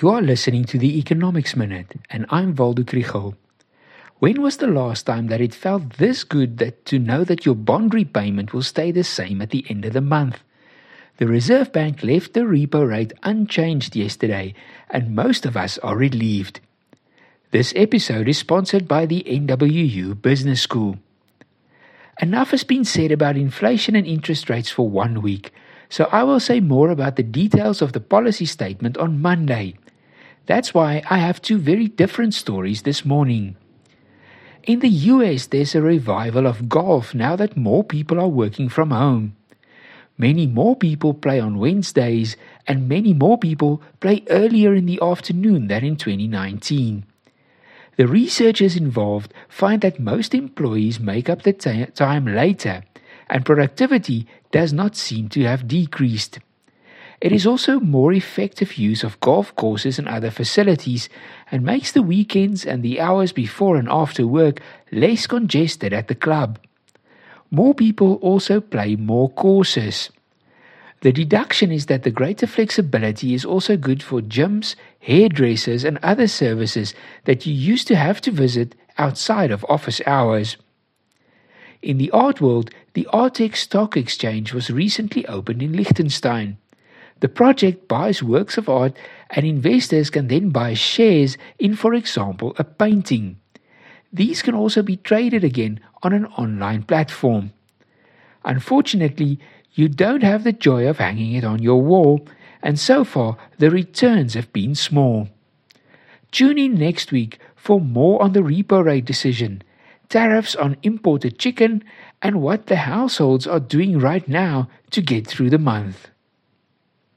You are listening to the Economics Minute, and I'm Waldo Krugell. When was the last time that it felt this good that to know that your bond repayment will stay the same at the end of the month? The Reserve Bank left the repo rate unchanged yesterday, and most of us are relieved. This episode is sponsored by the NWU Business School. Enough has been said about inflation and interest rates for one week, so I will say more about the details of the policy statement on Monday. That's why I have two very different stories this morning. In the US, there's a revival of golf now that more people are working from home. Many more people play on Wednesdays, and many more people play earlier in the afternoon than in 2019. The researchers involved find that most employees make up the time later, and productivity does not seem to have decreased. It is also more effective use of golf courses and other facilities and makes the weekends and the hours before and after work less congested at the club. More people also play more courses. The deduction is that the greater flexibility is also good for gyms, hairdressers, and other services that you used to have to visit outside of office hours. In the art world, the Artex Stock Exchange was recently opened in Liechtenstein. The project buys works of art, and investors can then buy shares in, for example, a painting. These can also be traded again on an online platform. Unfortunately, you don't have the joy of hanging it on your wall, and so far the returns have been small. Tune in next week for more on the repo rate decision, tariffs on imported chicken, and what the households are doing right now to get through the month.